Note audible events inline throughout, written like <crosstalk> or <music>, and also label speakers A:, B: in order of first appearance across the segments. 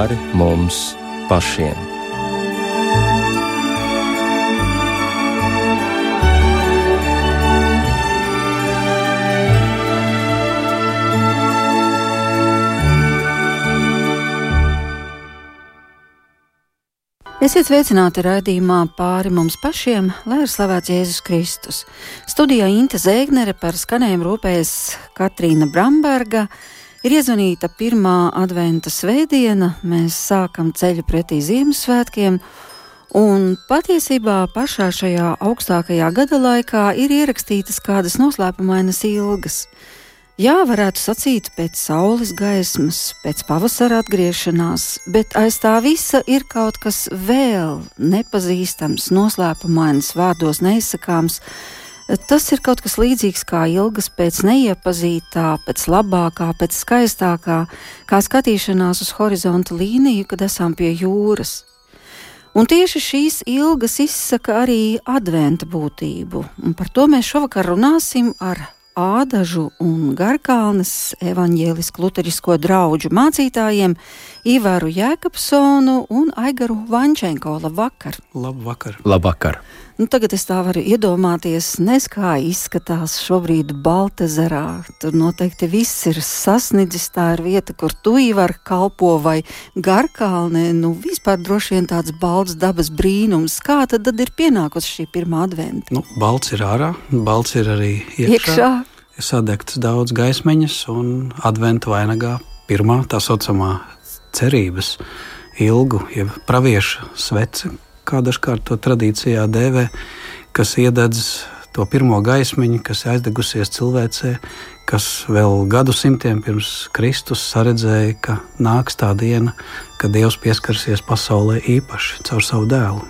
A: pāri mums pašiem.
B: Esiet sveicināti raidījumā pāri mums pašiem, lai ir slavēts Jēzus Kristus. Studijā Inte Zēgnere par skanējumu rūpējas Katrīna Bramberga. Ir iezvanīta pirmā adventa svētdiena, mēs sākam ceļu pretī Ziemassvētkiem, un patiesībā pašā šajā augstākajā gada laikā ir ierakstītas kādas noslēpumainas ilgas. Jā, varētu sacīt, pēc saules gaismas, pēc pavasara atgriešanās, bet aiz tā visa ir kaut kas vēl nepazīstams, noslēpumains, vārdos neizsakāms. Tas ir kaut kas līdzīgs kā ilgas pēc neiepazītā, pēc labākā, pēc skaistākā, kā skatīšanās uz horizonta līniju, kad esam pie jūras. Un tieši šīs ilgas izsaka arī adventa būtību, un par to mēs šovakar runāsim ar Ādažu un Garkalnes evaņģēlisku luterisko draugu mācītājiem Ivaru Jēkabsonu un Aigaru Vančenko. Labvakar!
C: Labvakar!
A: Labvakar.
B: Nu, tagad es tā varu iedomāties, nes kā izskatās šobrīd Baltezerā. Tur noteikti viss ir sasniedzis. Tā ir vieta, kur tu īvar kalpo vai garkalnē. Nu, vispār droši vien tāds balts dabas brīnums. Kā tad, tad ir pienākusi šī pirmā adventa?
C: Nu, balts ir ārā, balts ir arī iekšā. iekšā. Ir sadegts daudz gaismeņas un adventa vainagā pirmā tā saucamā cerības ilgu, jeb pravieša svece, kā dažkārt to tradīcijā dēvē, kas iededz to pirmo gaismiņu, kas aizdegusies cilvēcē, kas vēl gadsimtiem pirms Kristus saredzēja, ka nāks tā diena, kad Dievs pieskarsies pasaulē īpaši caur savu dēlu.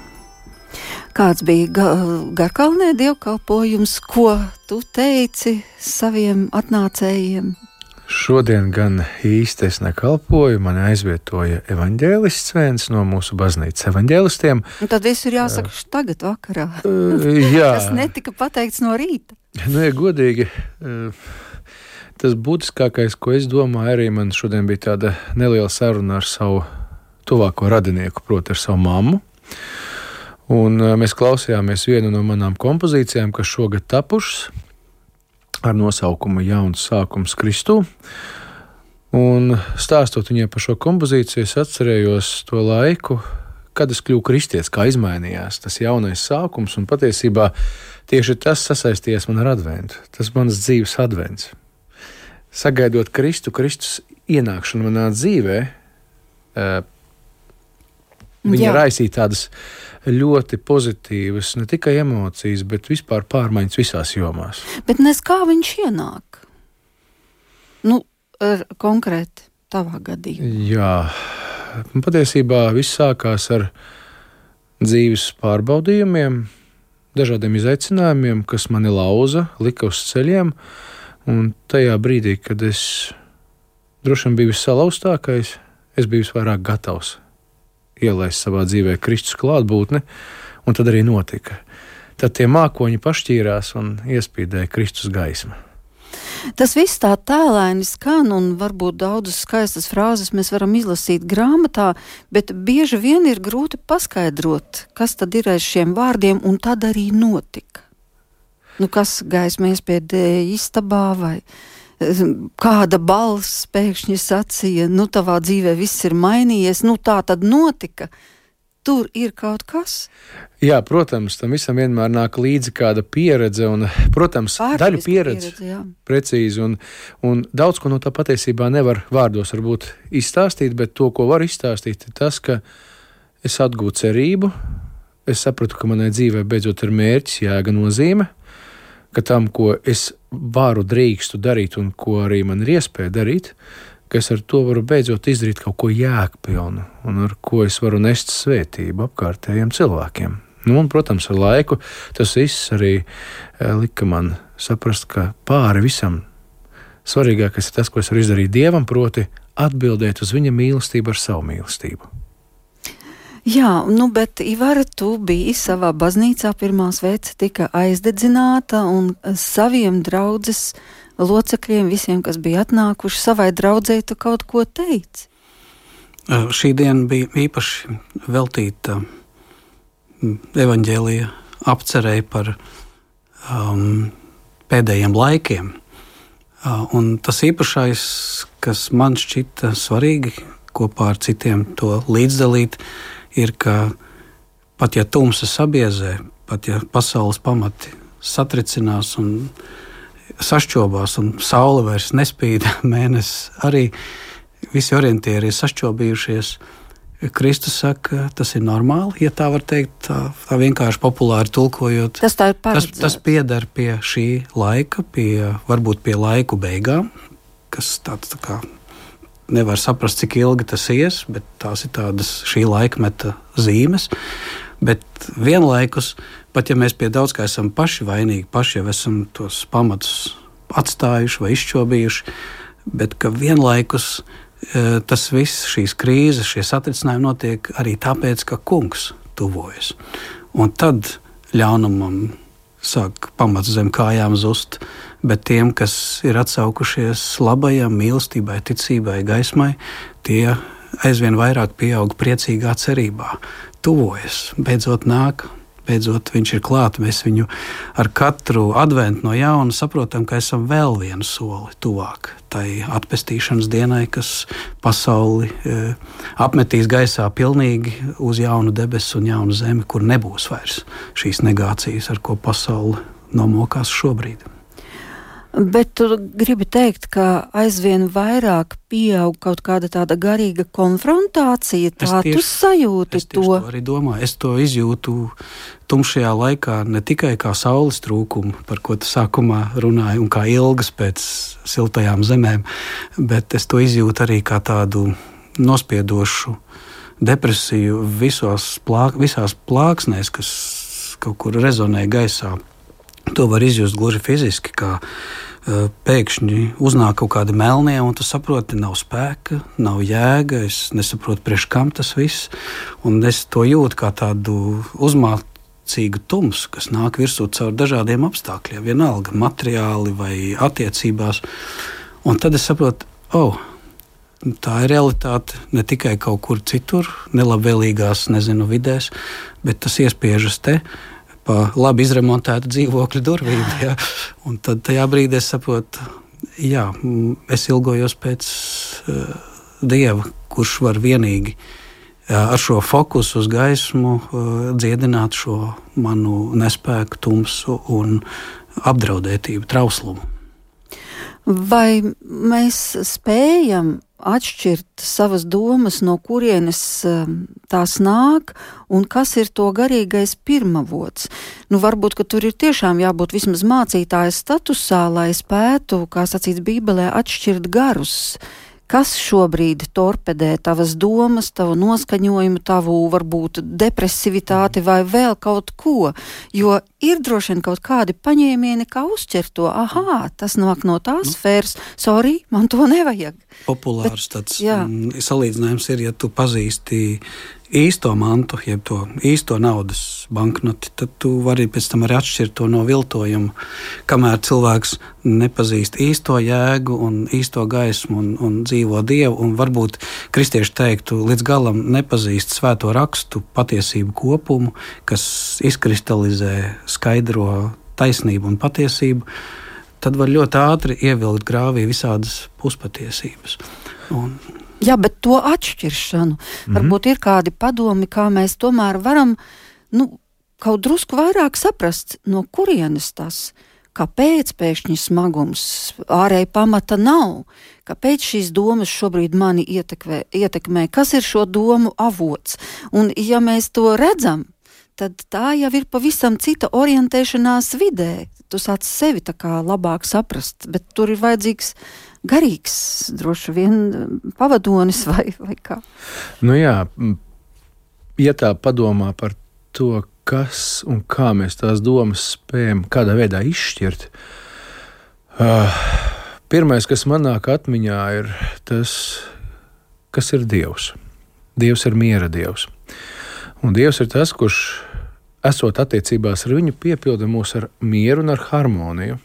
B: Kāds bija ga Garkalnē dievkalpojums, ko tu teici saviem atnācējiem?
D: Šodien gan īsti es nekalpoju, man aizvietoja evanģēlists viens no mūsu baznīcas evanģēlistiem.
B: Un tad viss ir jāsaka uh, tagad vakarā.
D: Uh, <laughs> jā.
B: Tas netika pateikts no rīta.
D: Nu, ja godīgi, uh, tas būtiskākais, ko es domāju, arī man šodien bija tāda neliela saruna ar savu tuvāko radinieku, proti, ar savu mammu. Un mēs klausījāmies vienu no manām kompozīcijām, kas šogad tapušas ar nosaukumu Jauns sākums Kristū. Un stāstot viņai par šo kompozīciju, es atcerējos to laiku, kad es kļuvu kristietis, kā izmainījās tas jaunais sākums. Un patiesībā tieši tas sasaistījās man ar adventu. Tas manas dzīves advents. Sagaidot Kristu, Kristus ienākšanu manā dzīvē, eh, viņa raisīja tādas ļoti pozitīvas, ne tikai emocijas, bet vispār pārmaiņas visās jomās.
B: Bet nes kā viņš ienāk? Nu, konkrēti tavā gadījumā.
D: Jā, patiesībā viss sākās ar dzīves pārbaudījumiem, dažādiem izaicinājumiem, kas mani lauza, lika uz ceļiem. Un tajā brīdī, kad es droši vien biju visalauztākais, es biju visvairāk gatavs ielaist savā dzīvē Kristus klātbūtni, un tad arī notika. Tad tie mākoņi pašķīrās un iespīdēja Kristus gaismu.
B: Tas viss tā tēlēni skan, un varbūt daudzas skaistas frāzes mēs varam izlasīt grāmatā, bet bieži vien ir grūti paskaidrot, kas tad ir aiz šiem vārdiem, un tad arī notika. Nu, kas gaisma iespiedēja istabā vai kāda balss pēkšņi sacīja, nu, tavā dzīvē viss ir mainījies, nu, tā tad notika. Tur ir kaut kas.
D: Jā, protams, tam visam vienmēr nāk līdzi kāda pieredze, un, protams, Pārtiska daļa pieredze. pieredze jā. precīzi, un, un daudz ko no tā patiesībā nevar vārdos varbūt izstāstīt, bet to, ko var izstāstīt, ir tas, ka es atgūstu cerību, es sapratu, ka manai dzīvē beidzot ir mērķis, jēga nozīme, ka tam, ko es varu, drīkstu darīt un ko arī man ir iespēja darīt, ka es ar to varu beidzot izdarīt kaut ko jēgpilnu un ar ko es varu nest svētību apkārtējiem cilvēkiem. Nu, un, protams, ar laiku tas viss arī e, lika man saprast, ka pāri visam svarīgākais ir tas, ko es varu izdarīt Dievam, proti, atbildēt uz viņa mīlestību ar savu mīlestību.
B: Jā, nu, bet Ivara, tu biji savā baznīcā, pirmā svece tika aizdedzināta, un saviem draudzes locekļiem, visiem, kas bija atnākuši savai draudzē, tu kaut ko teici.
C: Šī diena bija īpaši veltīta evaņģēlīja apcerēji par um, pēdējiem laikiem. Un tas īpašais, kas man šķita svarīgi kopā ar citiem to līdzdalīt, ir, ka pat ja tumsa sabiezē, pat ja pasaules pamati satricinās un sašķobās, un saule vairs nespīd, <laughs> mēnesis arī visi orientieri ir sašķobījušies. Kristus saka, tas ir normāli, ja tā var teikt, tā, tā vienkārši populāri tulkojot.
B: Tas,
C: tas, tas pieder pie šī laika, pie, varbūt pie laiku beigām, kas tāds tā kā nevar saprast, cik ilgi tas ies, bet tās ir tādas šī laikmeta zīmes. Bet vienlaikus, pat ja mēs pie daudz kā esam paši vainīgi, paši jau esam tos pamatus atstājuši vai izšķobījuši, bet ka vienlaikus Eh, tas viss, šīs krīzes, šie satricinājumi notiek arī tāpēc, ka kungs tuvojas. Un tad ļaunumam sāk pamats zem kājām zust, bet tiem, kas ir atsaukušies labajam, mīlestībai, ticībai, gaismai, tie aizvien vairāk pieaug priecīgā cerībā. Tuvojas, beidzot nāk, beidzot viņš ir klāts. Mēs viņu ar katru adventu no jauna saprotam, ka esam vēl vienu soli tuvāk tai atpestīšanas dienai, kas pasauli e, apmetīs gaisā pilnīgi uz jaunu debesu un jaunu zemi, kur nebūs vairs šīs negācijas, ar ko pasaule nomokās šobrīd.
B: Bet tu gribi teikt, ka aizvien vairāk pieaug kaut kāda tāda garīga konfrontācija. Tā tieši, tu sajūti
C: es to. to arī domāju. Es to izjūtu tumšajā laikā ne tikai kā saules trūkumu, par ko tu sākumā runāji, un kā ilgas pēc siltajām zemēm, bet es to izjūtu arī kā tādu nospiedošu depresiju visos plāk, visās plāksnēs, kas kaut kur rezonē gaisā. To var izjust gluži fiziski, kā uh, pēkšņi uznāk kaut kāda melnie, un tu saproti, nav spēka, nav jēga. Es nesaprotu, priekš kam tas viss. Un es to jūtu kā tādu uzmācīgu tumsu, kas nāk virsū caur dažādiem apstākļiem, vienalga materiāli vai attiecībās. Un tad es saprotu, oh, tā ir realitāte ne tikai kaut kur citur, nelabvēlīgās, nezinu, vidēs, bet tas iespiežas te pa labi izremontētu dzīvokļu durvīm. <laughs> Ja? Un tad tajā brīdī es saprotu, jā, es ilgojos pēc uh, dieva, kurš var vienīgi uh, ar šo fokusu uz gaismu uh, dziedināt šo manu nespēku, tumsu un apdraudētību, trauslumu.
B: Vai mēs spējam atšķirt savas domas, no kurienes um, tās nāk un kas ir to garīgais pirmavots. Nu, varbūt, ka tur ir tiešām jābūt vismaz mācītāja statusā, lai spētu, kā sacīts Bībelē, atšķirt garus. Kas šobrīd torpedē tavas domas, tavu noskaņojumu, tavu varbūt depresivitāti vai vēl kaut ko? Jo ir droši vien kaut kādi paņēmieni, kā uzķert to. Aha, tas nāk no tās nu. sfēras, sorry, man to nevajag.
C: Populārs Bet, tāds jā. Mm, salīdzinājums ir, ja tu pazīsti īsto mantu, jeb to īsto naudas banknoti, tad tu vari pēc tam arī atšķirt to no viltojuma. Kamēr cilvēks nepazīst īsto jēgu un īsto gaismu un, un dzīvo dievu, un varbūt kristieši teiktu, līdz galam nepazīst svēto rakstu patiesību kopumu, kas izkristalizē, skaidro taisnību un patiesību, tad var ļoti ātri ievilkt grāvī visādas puspatiesības. Un
B: Jā, bet to atšķiršanu mm -hmm. varbūt ir kādi padomi, kā mēs tomēr varam nu, kaut drusku vairāk saprast, no kurienes tas ir. Kāpēc pēkšņi smagums, ārēji pamata nav? Kāpēc šīs domas šobrīd mani ietekmē, ietekmē? Kas ir šo domu avots? Un, ja mēs to redzam, tad tā jau ir pavisam cita orientēšanās vidē. Tu sāc sevi tā kā labāk saprast, bet tur ir vajadzīgs garīgs, droši vien pavadonis vai, vai kā.
D: Nu jā, ja tā padomā par to, kas un kā mēs tās domas spējam kādā veidā izšķirt, uh, pirmais, kas man nāk atmiņā, ir tas, kas ir Dievs. Dievs ir miera Dievs. Un Dievs ir tas, kurš esot attiecībās ar viņu, piepilda mūs ar mieru un ar harmoniju.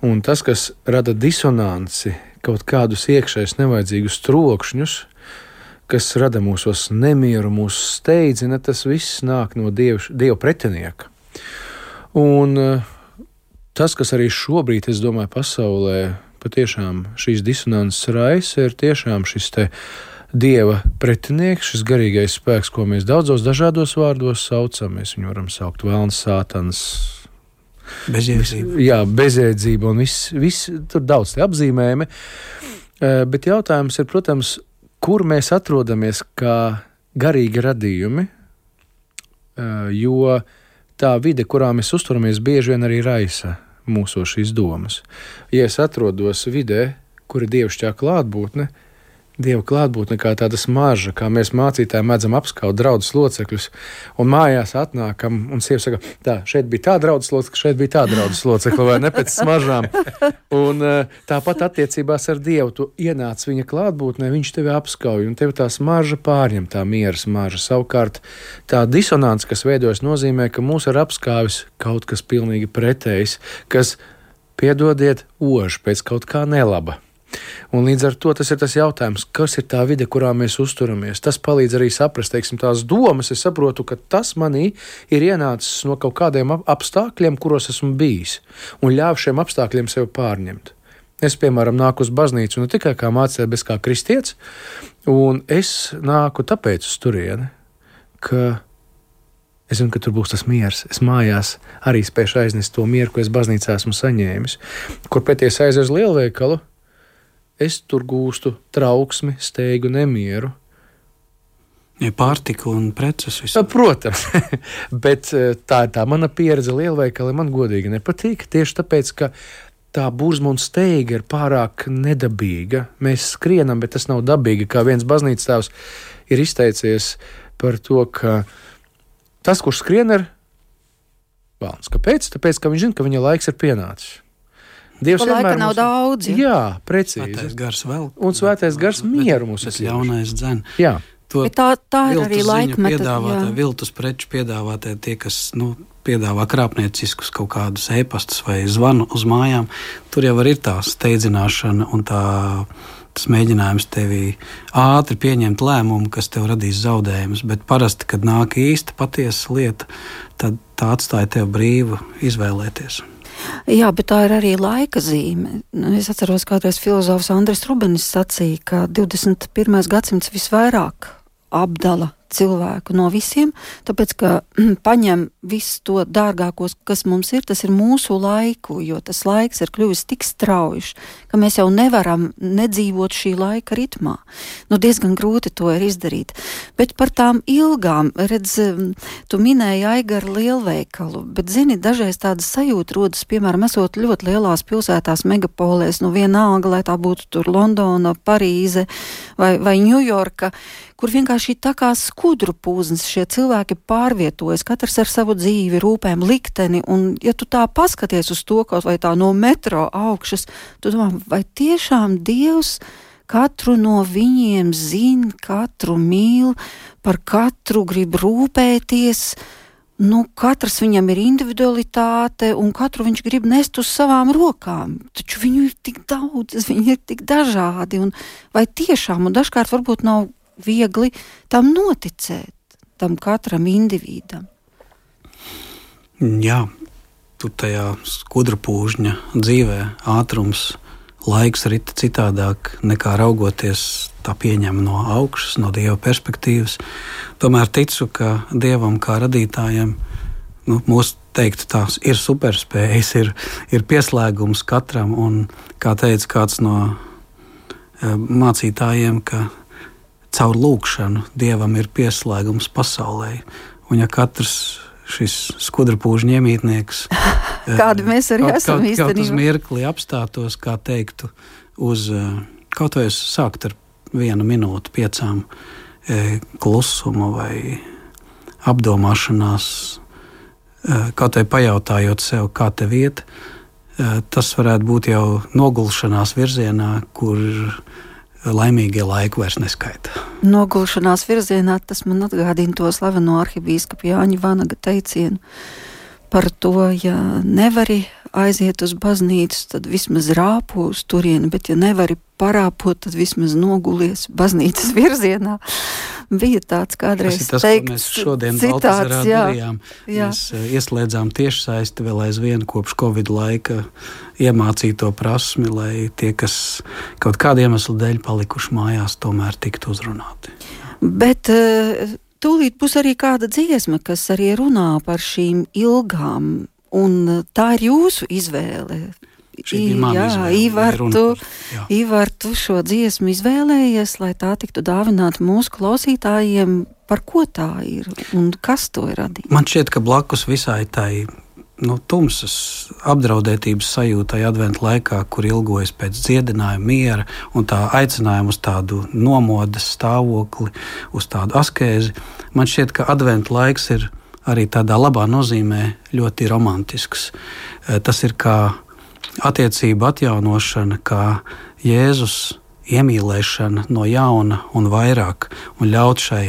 D: Un tas, kas rada disonanci, kaut kādus iekšējus nevajadzīgus trokšņus, kas rada mūsos nemieru, mūsu steidzina, tas viss nāk no Dieva, dieva pretinieka. Un uh, tas, kas arī šobrīd, es domāju, pasaulē patiešām šīs disonances raisa, ir tiešām šis te dieva pretinieks, šis garīgais spēks, ko mēs daudzos dažādos vārdos saucam. Mēs viņu varam saukt vēlns, sātans.
C: Bezjēdzība.
D: Jā, bezjēdzība un viss, viss tur daudz apzīmējumi. Eh, bet jautājums ir, protams, kur mēs atrodamies kā garīgi radījumi, eh, jo tā vide, kurā mēs uzturamies, bieži vien arī raisa mūsu šīs domas. Ja es atrodos vidē, kur ir dievišķā klātbūtne, Dieva klātbūtne kā tāda smarža, kā mēs mācītāji mēdzam apskaut draugus locekļus, un mājās atnākam, un sieva saka, tā, šeit bija tā draugs locekļa, šeit bija tā draugs locekļa, vai ne pēc smaržām. Un eh, tāpat attiecībās ar Dievu, tu ienāc viņa klātbūtnē, viņš tevi apskauj, un tev tā smarža pārņem tā miera smarža. Savukārt tā disonance, kas veidojas, nozīmē, ka mūs ir apskāvis kaut kas pilnīgi pretējs, kas, piedodiet, ož pēc kaut kā nelaba. Un līdz ar to tas ir tas jautājums, kas ir tā vide, kurā mēs uzturamies. Tas palīdz arī saprast, teiksim, tās domas. Es saprotu, ka tas manī ir ienācis no kaut kādiem apstākļiem, kuros esmu bijis, un ļāvu šiem apstākļiem sev pārņemt. Es, piemēram, nāku uz baznīcu ne tikai kā mācītājs, bet kā kristietis, un es nāku tāpēc uz turieni, ka Es zinu, ka tur būs tas miers. Es mājās arī spēju aiznest to mieru, ko es baznīcā esmu saņēmis. Kur pēties aizies uz lielveikalu, es tur gūstu trauksmi, steigu, nemieru.
C: Ja pārtika un preces
D: vispār. Protams, <laughs> bet eh, tā ir tā mana pieredze lielveikalā. Man godīgi nepatīk tieši tāpēc, ka tā burzma un steiga ir pārāk nedabīga. Mēs skrienam, bet tas nav dabīgi. Kā viens baznīcas tēvs ir izteicies par to, ka tas, kurš skrien, ir vēlams. Kāpēc? Tāpēc, ka viņš zina, ka viņa laiks ir pienācis.
B: Dievs vienmēr nav mums... daudz.
D: Ja? Jā, precīzi.
C: Svētais gars vēl.
D: Un svētais gars mieru mums
C: ir. Tas ļaunais dzen.
D: Jā.
B: To Bet tā, tā ir arī laikmeta.
C: Piedāvātā, viltus preču piedāvātie tie, kas nu, piedāvā krāpnieciskus kaut kādus e-pastus vai zvanu uz mājām, tur jau ir tā steidzināšana un tā, tas mēģinājums tevi ātri pieņemt lēmumu, kas tev radīs zaudējumus. Bet parasti, kad nāk īsta patiesa lieta, tad tā atstāja tev brīvu izvēlēties.
B: Jā, bet tā ir arī laika zīme. Nu, es atceros, kādreiz filozofs Andris Rubenis sacīja, ka 21. gadsimts visvairāk apdala cilvēku no visiem, tāpēc ka paņem visu to dārgāko, kas mums ir, tas ir mūsu laiku, jo tas laiks ir kļuvis tik strauji, ka mēs jau nevaram nedzīvot šī laika ritmā. Nu, diezgan grūti to ir izdarīt. Bet par tām ilgām, redz, tu minēji Aigaru lielveikalu, bet zini, dažreiz tāda sajūta rodas, piemēram, esot ļoti lielās pilsētās, megapolēs, nu vienalga, lai tā būtu tur Londona, Parīze vai, vai Ņujorka, kur vienkārši tā kā skudru pūznes šie cilvēki pārvietojas, katrs ar savu dzīvi, rūpēm, likteni, un ja tu tā paskaties uz to kaut vai tā no metro augšas, tu domā, vai tiešām Dievs katru no viņiem zina, katru mīl, par katru grib rūpēties, nu, katrs viņam ir individualitāte, un katru viņš grib nest uz savām rokām. Taču viņu ir tik daudz, <laughs> viņi ir tik dažādi, vai tiešām, un dažkārt varbūt nav viegli tam noticēt, tam katram individam.
C: Jā, tur tajā skudra pūžņa dzīvē ātrums, laiks rita citādāk nekā raugoties tā pieņem no augšas, no dieva perspektīvas. Tomēr ticu, ka dievam kā radītājam nu, mūsu teiktu, tās ir superspējas, ir, ir pieslēgums katram. Un, kā teica kāds no e, mācītājiem, ka caur lūkšanu dievam ir pieslēgums pasaulē. Un ja katrs šis skudrupūžu ņemītnieks, <laughs>
B: kādi mēs arī kaut, esam
C: kaut, kaut uz mirkli apstātos, kā teiktu, uz eh, kaut vai sākt ar vienu minūti, piecām e, klusuma vai apdomāšanās, kaut vai pajautājot sev, kā te vieta, e, tas varētu būt jau nogulšanās virzienā, kur laimīgie laiki vairs neskaita.
B: Nogulšanās virzienā tas man atgādina to slaveno arhibīskapu Jāņa Vanaga teicienu par to, ja nevari aiziet uz baznīcu, tad vismaz rāpo uz turieni, bet ja nevari parāpot, tad vismaz nogulies baznīcas <laughs> virzienā. Bija tāds kādreiz
C: tas,
B: teikts,
C: mēs šodien citāts, jā, darījām. Jā. Mēs uh, ieslēdzām tiešsaisti vēl aizvien kopš Covid laika iemācīto prasmi, lai tie, kas kaut kādiem iemeslu dēļ palikuši mājās, tomēr tiktu uzrunāti.
B: Bet uh, tūlīt būs arī kāda dziesma, kas arī runā par šīm ilgām, un tā ir jūsu izvēle.
C: Jā,
B: Ivar, tu, Ivar, tu šo dziesmu izvēlējies, lai tā tiktu dāvināta mūsu klausītājiem. Par ko tā ir un kas to ir radījis?
C: Man šķiet, ka blakus visai tai nu, tumsas apdraudētības sajūtai adventu laikā, kur ilgojas pēc dziedinājuma, miera un tā aicinājuma uz tādu nomodas stāvokli, uz tādu askēzi, man šķiet, ka adventu laiks ir arī tādā labā nozīmē ļoti romantisks. Eh, tas ir kā attiecību atjaunošana, kā Jēzus iemīlēšana no jauna un vairāk, un ļaut šai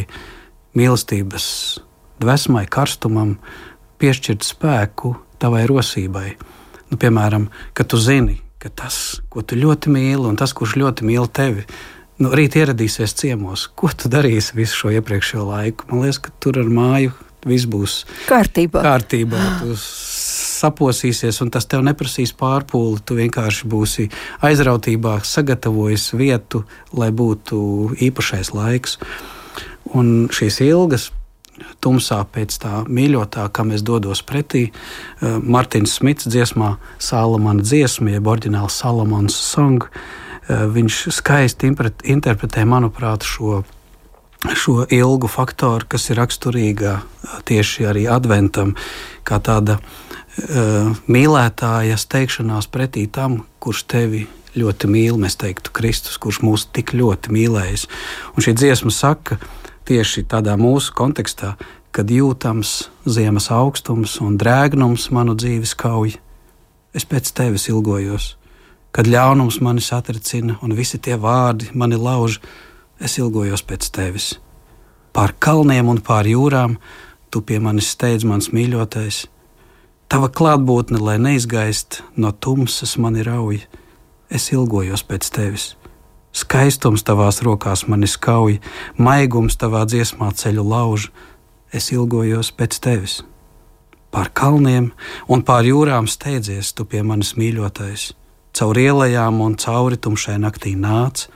C: mīlestības dvēsmai, karstumam piešķirt spēku tavai rosībai. Nu, piemēram, kad tu zini, ka tas, ko tu ļoti mīli, un tas, kurš ļoti mīl tevi, nu, rīt ieradīsies ciemos. Ko tu darīsi visu šo iepriekšējo laiku? Man liekas, ka tur ar māju viss būs
B: kārtībā.
C: kārtībā. Tu saposīsies, un tas tev neprasīs pārpūli. Tu vienkārši būsi aizrautībā, sagatavojis vietu, lai būtu īpašais laiks. Un šīs ilgas tumsā pēc tā mīļotā, kam es dodos pretī. Uh, Martins Smits dziesmā Salamana dziesma, jeb oriģināls Salamans song. Uh, viņš skaisti interpretē, manuprāt, šo, šo ilgu faktoru, kas ir raksturīga tieši arī adventam, kā tāda uh, mīlētāja steigšanās pretī tam, kurš tevi ļoti mīl, mēs teiktu, Kristus, kurš mūs tik ļoti mīlējis. Un šī dziesma saka tieši tādā mūsu kontekstā, kad jūtams ziemas augstums un drēgnums manu dzīves kauj, es pēc tevis ilgojos. Kad ļaunums mani satricina un visi tie vārdi mani lauž, es ilgojos pēc tevis. Pār kalniem un pār jūrām tu pie manis steidz mans mīļotais, Tava klātbūtne, lai neizgaist no tumsas mani rauj, es ilgojos pēc tevis. Skaistums tavās rokās mani skauj, maigums tavā dziesmā ceļu lauž, es ilgojos pēc tevis. Pār kalniem un pār jūrām steidzies tu pie manis mīļotais, caur ielām un cauri tumšai naktī nāc,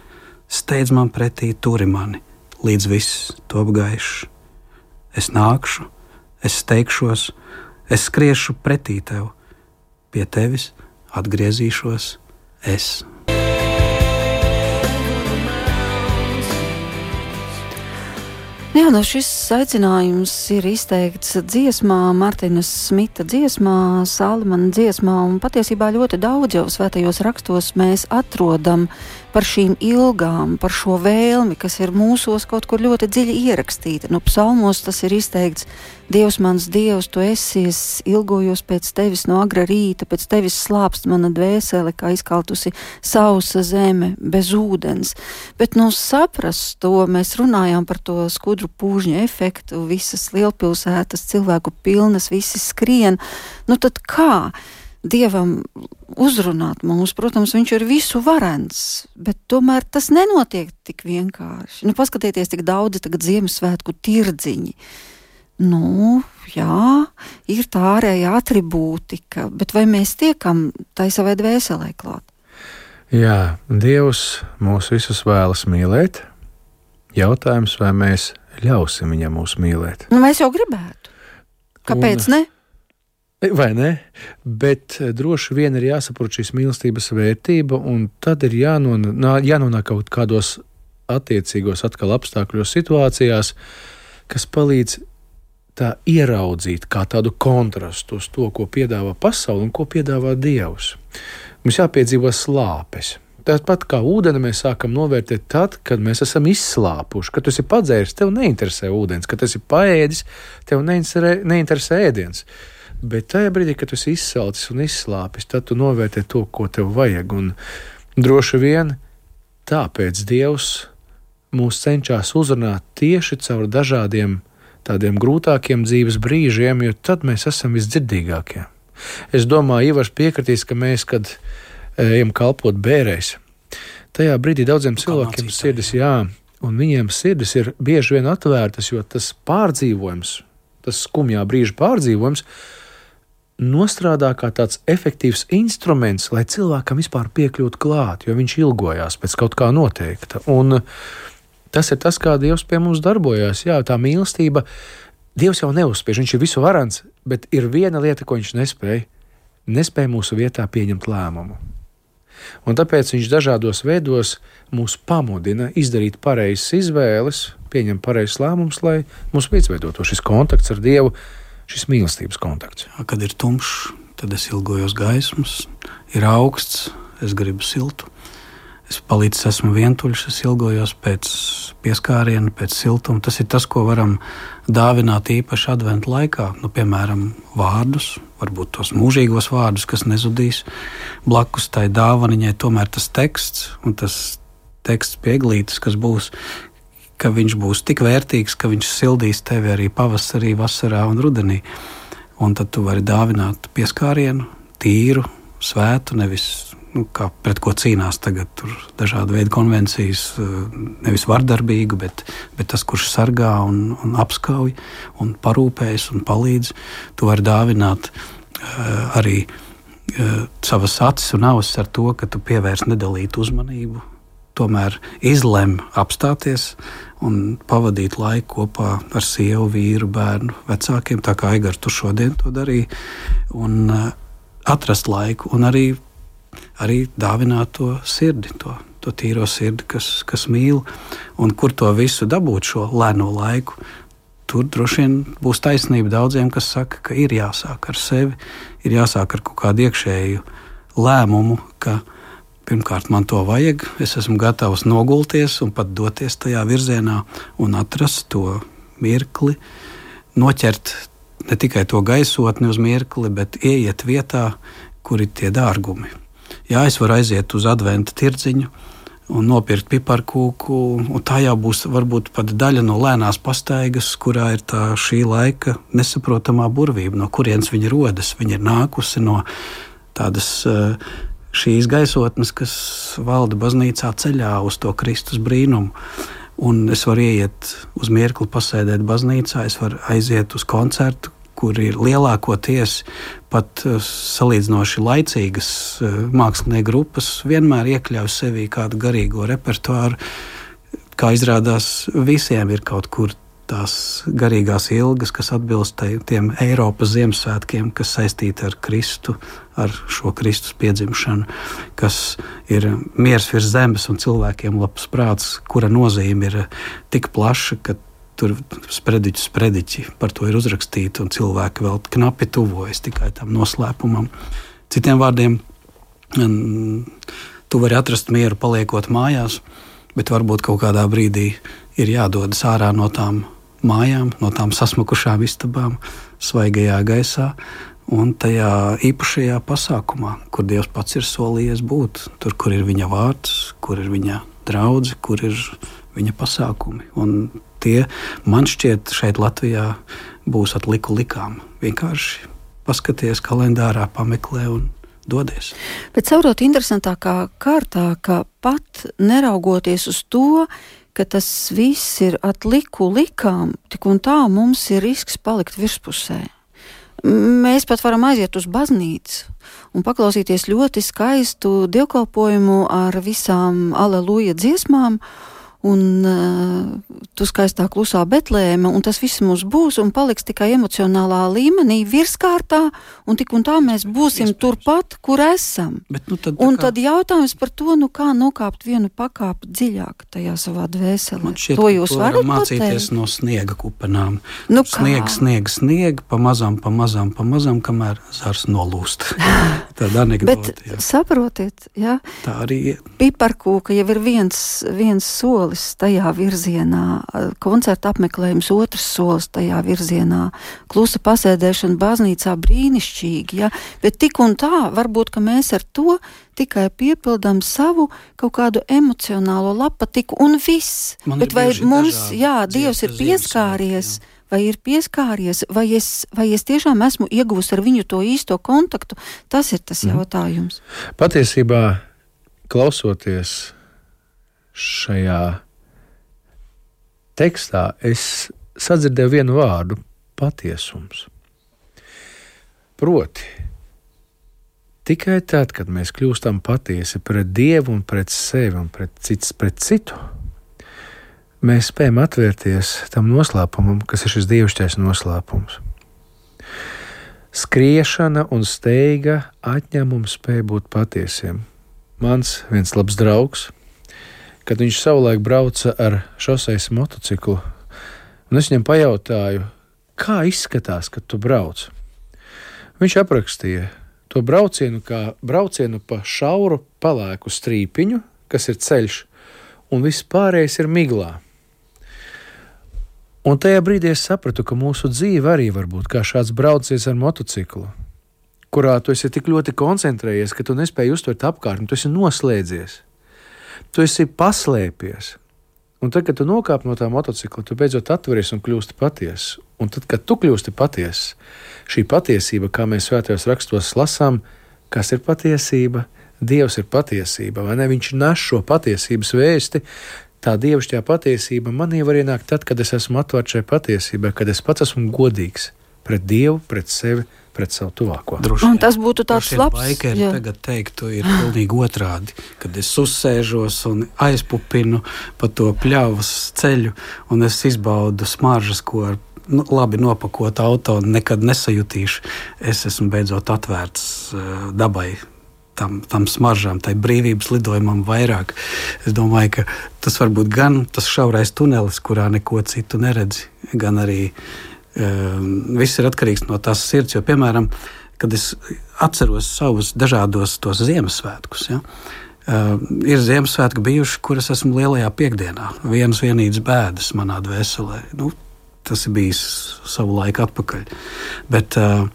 C: steidz man pretī turi mani, līdz viss top gaišs. Es nākšu, es steigšos, Es skriešu pretī tev, pie tevis atgriezīšos es.
B: Jā, no šis aicinājums ir izteikts dziesmā, Martinas Smita dziesmā, Salimana dziesmā, un patiesībā ļoti daudz jau svētajos rakstos mēs atrodam par šīm ilgām, par šo vēlmi, kas ir mūsos kaut kur ļoti dziļi ierakstīta. Nu, psalmos tas ir izteikts: Dievs, mans Dievs, tu esi, es ilgojos pēc tevis no agra rīta, pēc tevis slāpst mana dvēsele, kā izkaltusi sausa zeme bez ūdens. Bet, nu, saprast to, mēs runājām par to skudru pūžņu efektu, visas lielpilsētas cilvēku pilnas, visi skrien. Nu, tad kā? Dievam uzrunāt mūs. Protams, viņš ir visu varens, bet tomēr tas nenotiek tik vienkārši. Nu, paskatieties, cik daudzi tagad Ziemassvētku tirdziņi. Nu, jā, ir tā ārējā atribūtika, bet vai mēs tiekam tai savai dvēselē klāt?
D: Jā, Dievs mūs visus vēlas mīlēt. Jautājums, vai mēs ļausim viņam mūs mīlēt?
B: Nu, mēs jau gribētu. Kāpēc Un, ne?
D: Vai ne? Bet eh, droši vien ir jāsaprot šīs mīlestības vērtība, un tad ir jānonāk, jānonāk kaut kādos attiecīgos atkal apstākļos, situācijās, kas palīdz tā ieraudzīt kā tādu kontrastu uz to, ko piedāvā pasaule un ko piedāvā Dievs. Mums jāpiedzīvo slāpes. Tāpat kā ūdeni mēs sākam novērtēt tad, kad mēs esam izslāpuši, kad tu esi padzēris, tev neinteresē ūdens, kad tu esi paēdis, tev neinteresē, neinteresē ēdiens. Bet tajā brīdī, kad tu esi izsalcis un izslāpis, tad tu novērtē to, ko tev vajag. Un droši vien tāpēc Dievs mūs cenšas uzrunāt tieši caur dažādiem tādiem grūtākiem dzīves brīžiem, jo tad mēs esam visdzirdīgākie. Es domāju, Ivars piekritīs, ka mēs, kad ejam kalpot bērēs, tajā brīdī daudziem cilvēkiem sirdis jā, un viņiem sirdis ir bieži vien atvērtas, jo tas pārdzīvojums, tas skumjā brīža pārdzīvojums, nostrādā kā tāds efektīvs instruments, lai cilvēkam vispār piekļūtu klāt, jo viņš ilgojās pēc kaut kā noteikta. Un tas ir tas, kā Dievs pie mums darbojās. Jā, tā mīlestība, Dievs jau neuzspiež, viņš ir visu varants, bet ir viena lieta, ko viņš nespēja. Nespēja mūsu vietā pieņemt lēmumu. Un tāpēc viņš dažādos veidos mūs pamudina izdarīt pareizas izvēles, pieņemt pareizas lēmumus, lai mums izveidotu šis kontakts ar Dievu, šis mīlestības kontakts.
C: Kad ir tumšs, tad es ilgojos gaismas, ir augsts, es gribu siltu. Es palicis, esmu vientuļš, es ilgojos pēc pieskāriena, pēc siltuma. Tas ir tas, ko varam dāvināt īpaši adventu laikā. Nu, piemēram, vārdus, varbūt tos mūžīgos vārdus, kas nezudīs. Blakus tai dāvaniņai tomēr tas teksts un tas teksts pieglītis, kas būs, ka viņš būs tik vērtīgs, ka viņš sildīs tevi arī pavasarī, vasarā un rudenī. Un tad tu vari dāvināt pieskārienu, tīru, svētu, nevis nu, kā pret ko cīnās tagad dažādu veidu konvencijas, eh, nevis vardarbīgu, bet, bet tas, kurš sargā un, un apskauj un parūpējas un palīdz, tu vari dāvināt uh, arī uh, savas acis un ausis ar to, ka tu pievērs nedalītu uzmanību. Tomēr izlem apstāties un pavadīt laiku kopā ar sievu, vīru, bērnu, vecākiem, tā kā Eigars tu šodien to darīji, un uh, atrast laiku un arī arī dāvināt to sirdi, to, to tīro sirdi, kas, kas mīl, un kur to visu dabūt šo lēno laiku. Tur droši vien būs taisnība daudziem, kas saka, ka ir jāsāk ar sevi, ir jāsāk ar kaut kādu iekšēju lēmumu, ka pirmkārt man to vajag, es esmu gatavs nogulties un pat doties tajā virzienā un atrast to mirkli, noķert ne tikai to gaisotni uz mirkli, bet ieiet vietā, kur ir tie dārgumi, jā, es varu aiziet uz adventu tirdziņu un nopirkt piparkūku. Tā jau būs varbūt pat daļa no lēnās pastaigas, kurā ir tā šī laika nesaprotamā burvība, no kurienes viņa rodas. Viņa ir nākusi no tādas uh, šīs gaisotnes, kas valda baznīcā ceļā uz to Kristus brīnumu. Un es varu ieiet uz mirkli, pasēdēt baznīcā, es varu aiziet uz koncertu, kur ir lielākoties pat eh, salīdzinoši laicīgas eh, mākslinieku grupas, vienmēr iekļauj sevī kādu garīgo repertuāru. Kā izrādās, visiem ir kaut kur tās garīgās ilgas, kas atbilst tiem Eiropas Ziemassvētkiem, kas saistīti ar Kristu, ar šo Kristus piedzimšanu, kas ir miers virs zemes un cilvēkiem labs prāts, kura nozīme ir tik plaša, ka Tur sprediķi, sprediķi par to ir uzrakstīti, un cilvēki vēl knapi tuvojas tikai tam noslēpumam. Citiem vārdiem, tu vari atrast mieru paliekot mājās, bet varbūt kaut kādā brīdī ir jādodas ārā no tām mājām, no tām sasmukušām istabām, svaigajā gaisā un tajā īpašajā pasākumā, kur Dievs pats ir solījies būt. Tur, kur ir viņa vārds, kur ir viņa draugs, kur ir viņa pasākumi. Un tie man šķiet šeit Latvijā būs atliku likām. Vienkārši paskaties kalendārā, pameklē un dodies.
B: Bet saprot, interesantākā kārtā, ka pat neraugoties uz to, ka tas viss ir atliku likām, tik un tā mums ir risks palikt virspusē. Mēs pat varam aiziet uz baznīcu un paklausīties ļoti skaistu dievkalpojumu ar visām aleluja dziesmām, un uh, tu skaistā klusā Betlēma, un tas viss mums būs un paliks tikai emocionālā līmenī, virskārtā, un tik un tā mēs būsim Iespējams. turpat, kur esam. Bet, nu, tad, un kā... tad jautājums par to, nu kā nokāpt vienu pakāpi dziļāk tajā savā dvēselē.
C: Šķiet, to jūs varat mācīties pateikt? no sniega kupenām. Nu, sniega, sniega, sniega, pamazām, pamazām, pamazām, kamēr zars nolūst. <laughs> Tāda anekdote. Bet jā.
B: saprotiet, jā, tā arī. Piparkūka jau ir viens, viens solis solis tajā virzienā, koncerta apmeklējums otrs solis tajā virzienā, klusa pasēdēšana baznīcā brīnišķīgi, ja? bet tik un tā varbūt, ka mēs ar to tikai piepildām savu kaut kādu emocionālo lapatiku un viss. Man bet vai mums, jā, Dievs ir pieskāries, jā. vai ir pieskāries, vai es, vai es tiešām esmu ieguvusi ar viņu to īsto kontaktu. Tas ir tas mhm. jautājums.
D: Patiesībā, klausoties šajā tekstā, es sadzirdēju vienu vārdu - patiesums. Proti, tikai tad, kad mēs kļūstam patiesi pret Dievu un pret sevi un pret cits pret citu, mēs spējam atvērties tam noslēpumam, kas ir šis dievišķais noslēpums. Skriešana un steiga atņem mums spēju būt patiesiem. Mans viens labs draugs, kad viņš savulaik brauca ar šoseis motociklu, un es viņam pajautāju, kā izskatās, kad tu brauc. Viņš aprakstīja to braucienu kā braucienu pa šauru, palēku strīpiņu, kas ir ceļš, un viss pārējais ir miglā. Un tajā brīdī es sapratu, ka mūsu dzīve arī var būt kā šāds brauciens ar motociklu, kurā tu esi tik ļoti koncentrējies, ka tu nespēji uztvert apkārtni, tu esi noslēdzies, tu esi paslēpies. Un tad, kad tu nokāp no tā motocikla, tu beidzot atveries un kļūsti patiesa. Un tad, kad tu kļūsti patiesa, šī patiesība, kā mēs svētajos rakstos lasām, kas ir patiesība, Dievs ir patiesība, vai ne? Viņš nes šo patiesības vēsti. Tā dievišķā patiesība manī var ienākt tad, kad es esmu atvērts šai patiesībai, kad es pats esmu godīgs pret Dievu, pret sevi, pret savu tuvāko.
B: Droši, un tas būtu tāds labs.
C: Baikeri tagad teiktu ir pilnīgi otrādi, kad es uzsēžos un aizpupinu pa to pļavas ceļu un es izbaudu smaržas, ko ar nu, labi nopakot auto nekad nesajutīšu. Es esmu beidzot atvērts uh, dabai. Tam, tam smaržām, tai brīvības lidojumam vairāk. Es domāju, ka tas var būt gan tas šaurais tunelis, kurā neko citu neredzi, gan arī viss ir atkarīgs no tās sirds. Jo, piemēram, kad es atceros savus dažādos tos Ziemassvētkus, ja, ehm, ir Ziemassvētki bijuši, kuras esmu lielajā piekdienā. Vienas vienīgas bēdas manā dvēselē. Nu, tas ir bijis savu laiku atpakaļ. Bet, uh,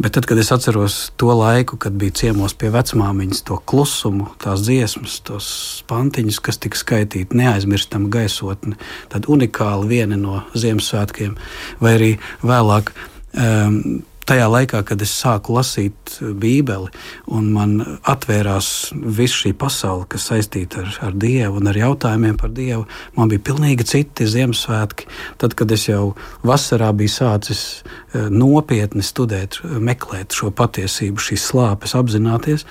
C: Bet tad, kad es atceros to laiku, kad bija ciemos pie vecmāmiņas, to klusumu, tās dziesmas, tos pantiņus, kas tika skaitīti, neaizmirstam gaisotni, tad unikāli viena no Ziemassvētkiem, vai arī vēlāk um, tajā laikā, kad es sāku lasīt Bībeli, un man atvērās viss šī pasaule, kas saistīta ar, ar Dievu un ar jautājumiem par Dievu, man bija pilnīgi citi Ziemassvētki. Tad, kad es jau vasarā biju sācis eh, nopietni studēt, meklēt šo patiesību, šīs slāpes, apzināties,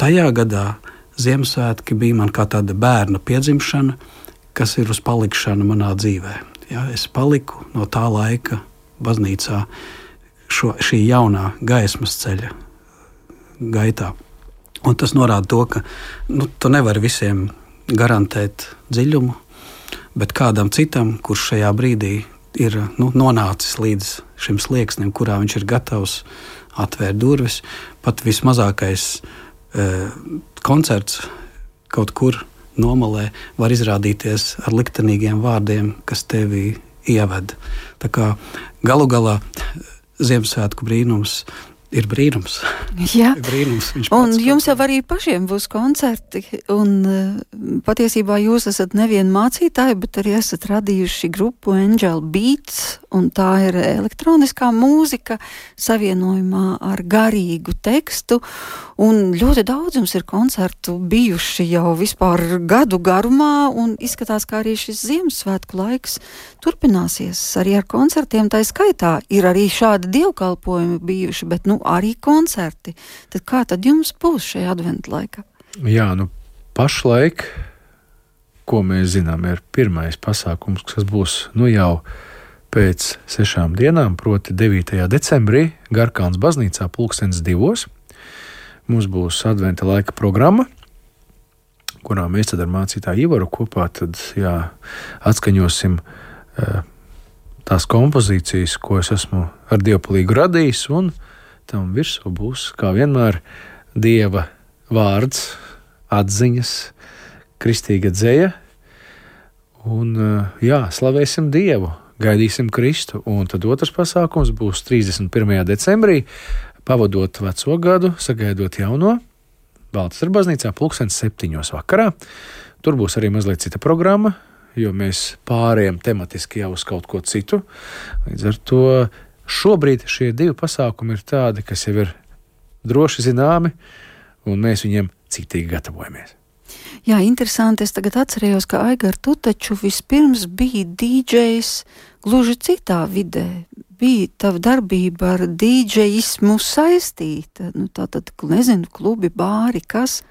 C: tajā gadā Ziemassvētki bija man kā tāda bērna piedzimšana, kas ir uz palikšanu manā dzīvē. Ja, es paliku no tā laika baznīcā šo, šī jaunā gaismas ceļa gaitā. Un tas norāda to, ka nu, tu nevari visiem garantēt dziļumu, bet kādam citam, kurš šajā brīdī ir nu, nonācis līdz šim slieksnim, kurā viņš ir gatavs atvērt durvis, pat vismazākais e, koncerts kaut kur nomalē var izrādīties ar liktenīgiem vārdiem, kas tevi ieved. Tā kā galu galā Ziemassvētku brīnums ir brīnums.
B: Jā, <laughs> brīnums. Un jums jau arī pašiem būs koncerti. Un, eh, patiesībā jūs esat nevien mācītāji, bet arī esat radījuši grupu Angel Beats. Tā ir elektroniskā mūzika savienojumā ar garīgu tekstu. Un ļoti daudz jums ir koncertu bijuši jau vispār gadu garumā. Izskatās, ka arī šis Ziemassvētku laiks turpināsies arī ar koncertiem. Tā skaitā ir arī šādi dievkalpojumi bijuši. Bet, nu, arī koncerti. Tad kā tad jums būs šajā adventu laikā?
D: Jā, nu pašlaik, ko mēs zinām, ir pirmais pasākums, kas būs nu jau pēc sešām dienām, proti 9. decembrī, Garkāns baznīcā pulkstenis divos. Mums būs adventa laika programma, kurā mēs ar mācītāju Ivaru kopā tad, jā, atskaņosim uh, tās kompozīcijas, ko es esmu ar dievpalīgu radījis, un tam virsū būs, kā vienmēr, dieva vārds, atziņas, kristīga dzēja. Un, eh, jā, slavēsim Dievu, gaidīsim Kristu. Un tad otrs pasākums būs 31. decembrī, pavadot veco gadu, sagaidot jauno. Baltas ir baznīcā pulkstenis septiņos vakarā. Tur būs arī mazliet cita programma, jo mēs pārējām tematiski jau uz kaut ko citu. Līdz ar to šobrīd šie divi pasākumi ir tādi, kas jau ir droši zināmi, un mēs viņiem citīgi gatavojamies.
B: Jā, interesanti. Es tagad atcerējos, ka Aigar, tu taču vispirms biji DJs gluži citā vidē. Bija tava darbība ar DJismu saistīta. Nu, tā tad, nezinu, klubi, bāri, kas.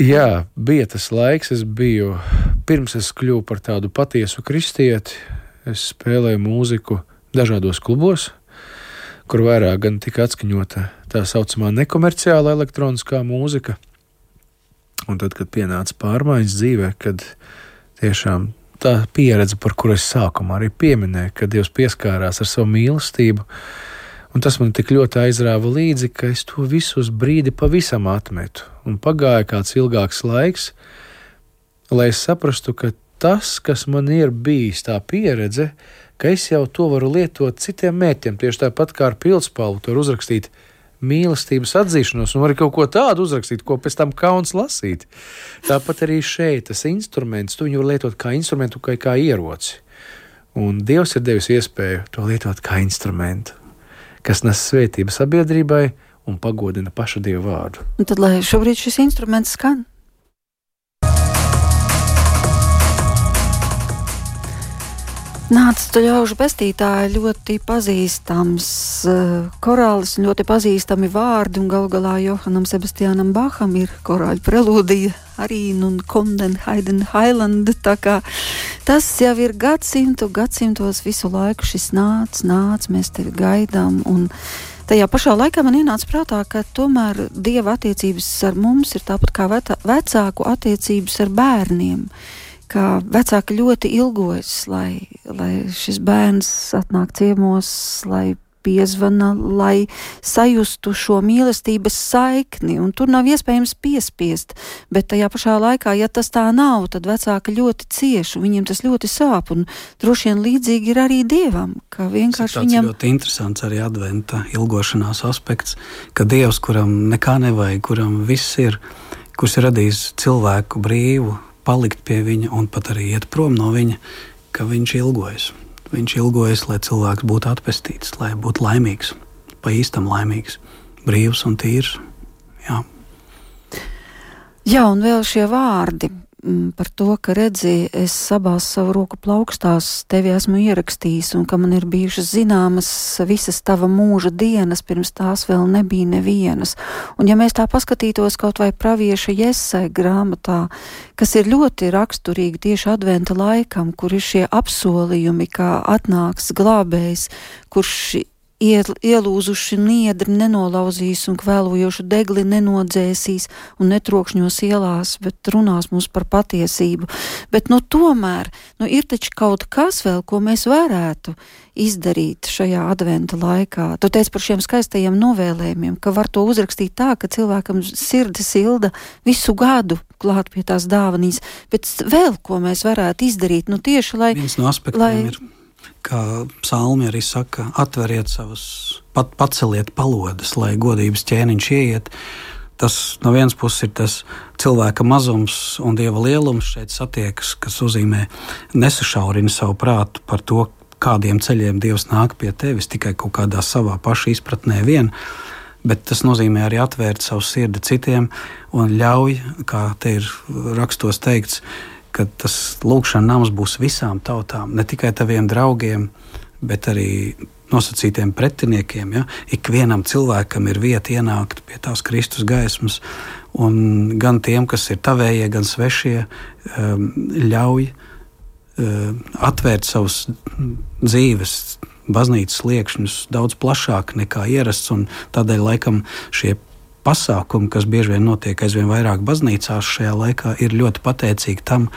D: Jā, bija tas laiks, es biju pirms es kļuvu par tādu patiesu kristieti. Es spēlēju mūziku dažādos klubos, kur vairāk gan tika atskaņota tā saucamā nekomerciāla elektroniskā mūzika. Un tad, kad pienāca pārmaiņas dzīvē, kad tiešām tā pieredze, par kuru es sākumā arī pieminēju, kad Dievs pieskārās ar savu mīlestību, Un tas man tik ļoti aizrāva līdzi, ka es to visu uz brīdi pavisam atmetu. Un pagāja kāds ilgāks laiks, lai es saprastu, ka tas, kas man ir bijis, tā pieredze, ka es jau to varu lietot citiem mērķiem, tieši tāpat kā ar pildspalvu, tur uzrakstīt mīlestības atzīšanos, un arī kaut ko tādu uzrakstīt, ko pēc tam kauns lasīt. Tāpat arī šeit tas instruments, tu viņu var lietot kā instrumentu, kā, kā ieroci. Un Dievs ir devis iespēju to lietot kā instrumentu kas nes svētību sabiedrībai un pagodina pašu Dievu vārdu.
B: Un tad, lai šobrīd šis instruments skan, Nāca to ļaužu pestītāja ļoti pazīstams uh, korālis un ļoti pazīstami vārdi, un galu galā Johanam Sebastianam Baham ir korāļu prelūdija arī un Komden Haiden Highland. Tas jau ir gadsimtu, gadsimtos visu laiku šis nāc, nāc, mēs tevi gaidām. Un, Tajā pašā laikā man ienāca prātā, ka tomēr dieva attiecības ar mums ir tāpat kā vecāku attiecības ar bērniem. Ka vecāki ļoti ilgojas, lai, lai šis bērns atnāk ciemos, lai piezvana, lai sajustu šo mīlestības saikni, un tur nav iespējams piespiest, bet tajā pašā laikā, ja tas tā nav, tad vecāki ļoti cieši, un viņiem tas ļoti sāp, un droši vien līdzīgi ir arī Dievam, ka vienkārši viņam...
C: ļoti interesants arī adventa ilgošanās aspekts, ka Dievs, kuram nekā nevajag, kuram viss ir, kurš ir radījis cilvēku brīvu, palikt pie viņa un pat arī iet prom no viņa, ka viņš ilgojas. Viņš ilgojas, lai cilvēks būtu atpestīts, lai būtu laimīgs, pa īstam laimīgs, brīvs un tīrs. Jā.
B: Jā, un vēl šie vārdi par to, ka redzi, es abās savu roku plaukstās tevi esmu ierakstījis, un ka man ir bijušas zināmas visas tava mūža dienas, pirms tās vēl nebija nevienas. Un ja mēs tā paskatītos kaut vai pravieša Jesai grāmatā, kas ir ļoti raksturīgi tieši adventa laikam, kur ir šie apsolījumi, kā atnāks glābējs, kurš ielūzuši niedri nenolauzīs un kvēlojošu degli nenodzēsīs un netrokšņos ielās, bet runās mums par patiesību. Bet, nu, tomēr, nu, ir taču kaut kas vēl, ko mēs varētu izdarīt šajā adventa laikā. Tu teici par šiem skaistajiem novēlējumiem, ka var to uzrakstīt tā, ka cilvēkam sirdis ilda visu gadu klāt pie tās dāvanīs, bet vēl ko mēs varētu izdarīt, nu, tieši lai.
C: Viens no aspektiem lai, ir kā psalmi arī saka, atveriet savus, pat, paceliet palodas, lai godības ķēniņš ieiet. Tas no vienas puses ir tas cilvēka mazums un dieva lielums šeit satiekas, kas nozīmē nesašaurina savu prātu par to, kādiem ceļiem Dievs nāk pie tevis tikai kaut kādā savā paša izpratnē vien. Bet tas nozīmē arī atvērt savu sirdi citiem un ļauj, kā te ir rakstos teikts, ka tas lūkšanas nams būs visām tautām, ne tikai taviem draugiem, bet arī nosacītiem pretiniekiem. Ja? Ikvienam cilvēkam ir vieta ienākt pie tās Kristus gaismas, un gan tiem, kas ir tavējie, gan svešie, um, ļauj um, atvērt savus dzīves. Baznīcas liekšņus daudz plašāk nekā ierasts, un tādēļ laikam šie pasākumi, kas bieži vien notiek aizvien vairāk baznīcās šajā laikā, ir ļoti pateicīgi tam,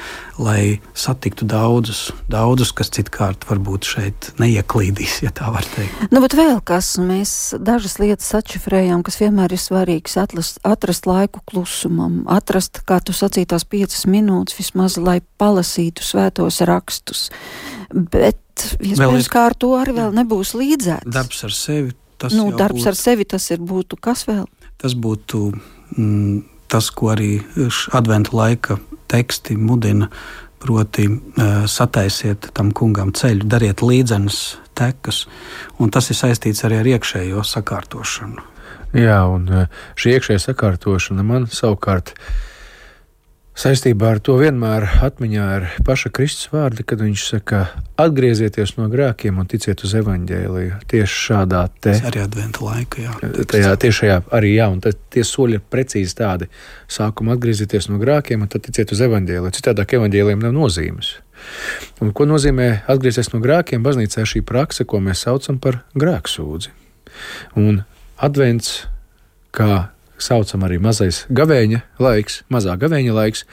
C: lai satiktu daudzus, daudzus kas citkārt varbūt šeit neieklīdīs, ja tā var teikt.
B: Nu, bet vēl kas, mēs dažas lietas atšifrējām, kas vienmēr ir svarīgs, atrast, atrast laiku klusumam, atrast, kā tu sacīji, tās piecas minūtes vismaz, lai palasītu svētos rakstus. Bet, iespējams, kā ar to arī vēl nebūs līdzēts.
C: Darbs ar sevi. Tas
B: nu, darbs būt... ar sevi tas ir būtu kas vēl?
C: Tas būtu mm, tas, ko arī adventu laika teksti mudina Proti, sataisiet tam kungam ceļu, dariet līdzenas tekas, un tas ir saistīts arī ar iekšējo sakārtošanu.
D: Jā, un šī iekšējā sakārtošana man savukārt ir Saistībā ar to vienmēr atmiņā ir paša Kristus vārdi, kad viņš saka, atgriezieties no grēkiem un ticiet uz evaņģēliju. Tieši šādā te
C: arī adventa laika, jā.
D: Tajā tiešajā arī, jā, un tie soļi ir precīzi tādi. Sākumā atgriezieties no grēkiem un tad ticiet uz evaņģēliju. Citādāk evaņģēlijam nav nozīmes. Un ko nozīmē atgriezties no grēkiem? Baznīcā šī praksa, ko mēs saucam par grēksūdzi. Un advents kā saucam arī mazais gavēņa laiks, mazā gavēņa laiks,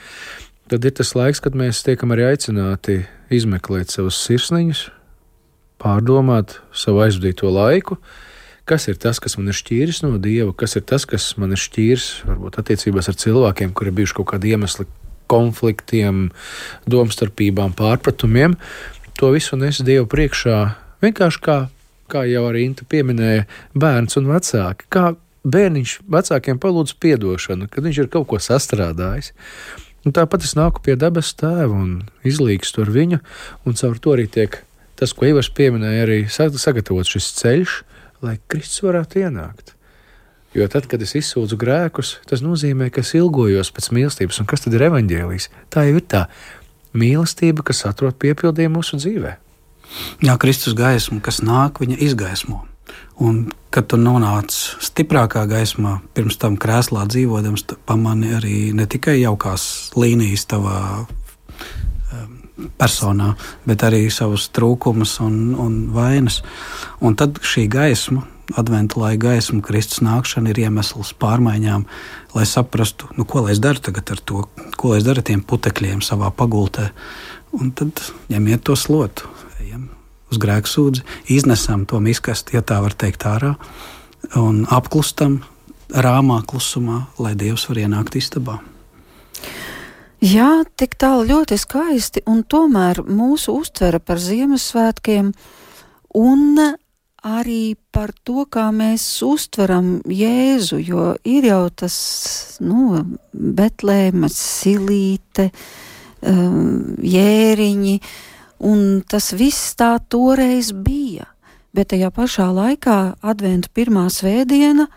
D: tad ir tas laiks, kad mēs tiekam arī aicināti izmeklēt savus sirsniņus, pārdomāt savu aizvadīto laiku, kas ir tas, kas man ir šķīris no dieva, kas ir tas, kas man ir šķīris varbūt attiecībās ar cilvēkiem, kuriem bijuši kaut kādi iemesli konfliktiem, domstarpībām, pārpratumiem. To visu nes Dievu priekšā vienkārši kā, kā jau arī Inta pieminēja, bērns un vecāki. Kā bērniņš vecākiem palūdz atdošanu, kad viņš ir kaut ko sastrādājis. Un tāpat es nāku pie dabas tēva un izlīgstu ar viņu, un caur to arī tiek tas, ko Ivars pieminēja, arī sagatavots šis ceļš, lai Kristus varētu ienākt. Jo tad, kad es izsūdzu grēkus, tas nozīmē, ka es ilgojos pēc mīlestības, un kas tad ir evaņģēlijs? Tā jau ir tā mīlestība, kas atrod piepildījumu mūsu dzīvē.
C: Jā, Kristus gaisma, kas nāk, viņa izgaismo. Un, kad tu nonāc stiprākā gaismā, pirms tam krēslā dzīvodams, pamani arī ne tikai jaukās līnijas tavā um, personā, bet arī savus trūkumus un, un vainas. Un tad šī gaisma, adventu laika gaisma, Kristus nākšana ir iemesls pārmaiņām, lai saprastu, nu, ko lai es daru tagad ar to, ko lai es daru ar tiem putekļiem savā pagultē. Un tad ņemiet to slotu uz grēksūdzi, iznesam to miskasti, ja tā var teikt, ārā un apklustam rāmā klusumā, lai Dievs var ienākt istabā.
B: Jā, tik tālu ļoti skaisti, un tomēr mūsu uztvere par Ziemassvētkiem un arī par to, kā mēs uztveram Jēzu, jo ir jau tas, nu, Betlēmas silīte, um, jēriņi, uh, Un tas viss tā toreiz bija. Bet tajā pašā laikā adventu pirmā svētdiena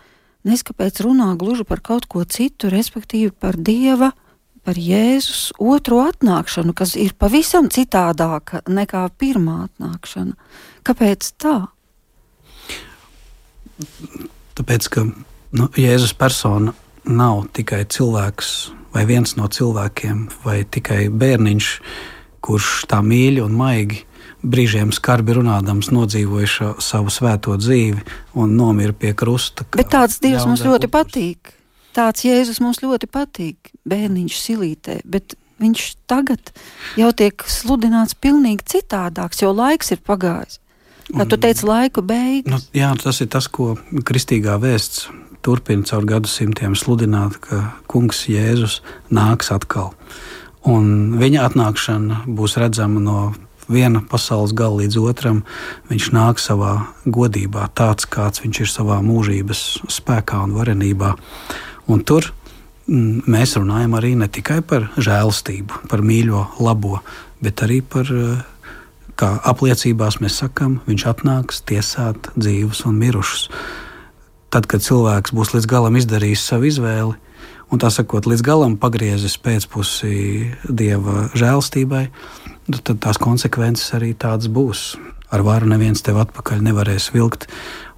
B: neskapēc runā gluži par kaut ko citu, respektīvi par Dieva, par Jēzus otro atnākšanu, kas ir pavisam citādāka nekā pirmā atnākšana. Kāpēc tā?
C: Tāpēc, ka nu, Jēzus persona nav tikai cilvēks vai viens no cilvēkiem vai tikai bērniņš, kurš tā mīļi un maigi brīžiem skarbi runādams nodzīvoja savu svēto dzīvi un nomira pie krusta.
B: Bet tāds Dievs mums ļoti upurs. patīk. Tāds Jēzus mums ļoti patīk. Bērniņš silītē, bet viņš tagad jau tiek sludināts pilnīgi citādāks, jo laiks ir pagājis. Kā tu teici, laiku beigas.
C: Nu, jā, tas ir tas, ko kristīgā vēsts turpina caur gadsimtiem sludināt, ka kungs Jēzus nāks atkal. Un viņa atnākšana būs redzama no viena pasaules gala līdz otram. Viņš nāk savā godībā, tāds kāds viņš ir savā mūžības spēkā un varenībā. Un tur mm, mēs runājam arī ne tikai par žēlastību, par mīļo, labo, bet arī par, eh, kā apliecībās mēs sakām, viņš atnāks tiesāt dzīvus un mirušus. Tad, kad cilvēks būs līdz galam izdarījis savu izvēli, un tā sakot, līdz galam pagriezis pēcpusi dieva žēlstībai, nu, tad tās konsekvences arī tādas būs. Ar varu neviens tev atpakaļ nevarēs vilkt,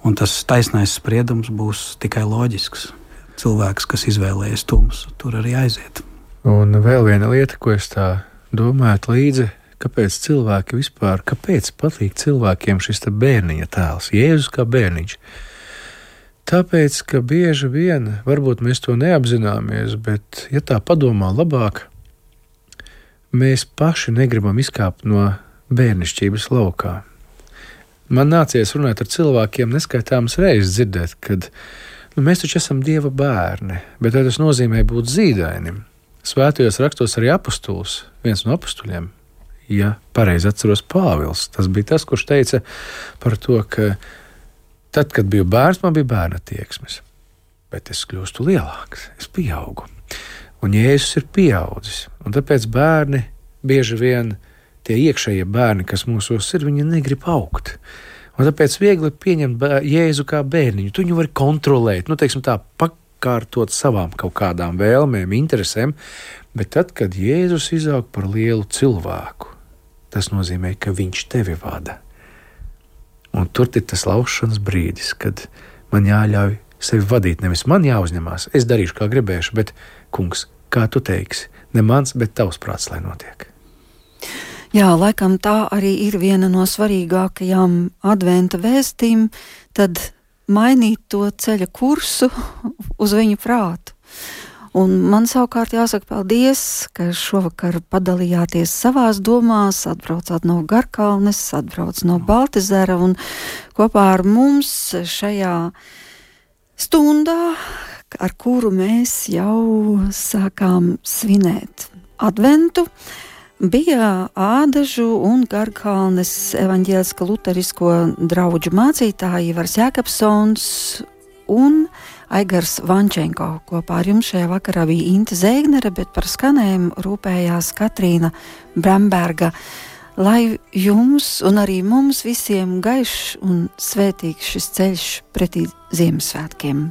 C: un tas taisnais spriedums būs tikai loģisks. Cilvēks, kas izvēlējies tumsu, tur arī aiziet.
D: Un vēl viena lieta, ko es tā domāju līdzi, kāpēc cilvēki vispār, kāpēc patīk cilvēkiem šis bērniņa tēls, Jēzus kā bērniņš. Tāpēc, ka bieži vien, varbūt mēs to neapzināmies, bet, ja tā padomā labāk, mēs paši negribam izkāpt no bērnišķības laukā. Man nācies runāt ar cilvēkiem neskaitāmas reizes dzirdēt, ka nu, mēs taču esam dieva bērni, bet tas nozīmē būt zīdainim. Svētajos rakstos arī apustulis, viens no apstuļiem, ja pareizi atceros Pāvils. Tas bija tas, kurš teica par to, ka Tad, kad biju bērns, man bija bērna tieksmes. Bet es kļūstu lielāks, es pieaugu. Un Jēzus ir pieaudzis. Un tāpēc bērni bieži vien tie iekšējie bērni, kas mūsos ir, viņi negrib augt. Un tāpēc viegli pieņemt Jēzu kā bērniņu. Tu viņu vari kontrolēt, nu, teiksim, tā pakārtot savām kaut kādām vēlmēm, interesēm. Bet tad, kad Jēzus izaug par lielu cilvēku, tas nozīmē, ka viņš tevi vada. Un tur ir tas laušanas brīdis, kad man jāļauj sevi vadīt. Nevis man jāuzņemās, es darīšu, kā gribēšu, bet, kungs, kā tu teiksi, ne mans, bet tavs prāts, lai notiek.
B: Jā, laikam tā arī ir viena no svarīgākajām adventa vēstīm, tad mainīt to ceļa kursu uz viņu prātu. Un man savukārt jāsaka paldies, ka šovakar padalījāties savās domās, atbraucāt no Garkalnes, atbrauc no Baltezera un kopā ar mums šajā stundā, ar kuru mēs jau sākām svinēt adventu, bija Ādažu un Garkalnes evaņģēliska luterisko draugu mācītāji Vars Jēkabsons un Aigars Vančenko. Kopā ar jums šajā vakarā bija Inte Zēgnere, bet par skanējumu rūpējās Katrīna Bramberga. Lai jums un arī mums visiem gaišs un svētīgs šis ceļš pretī Ziemassvētkiem!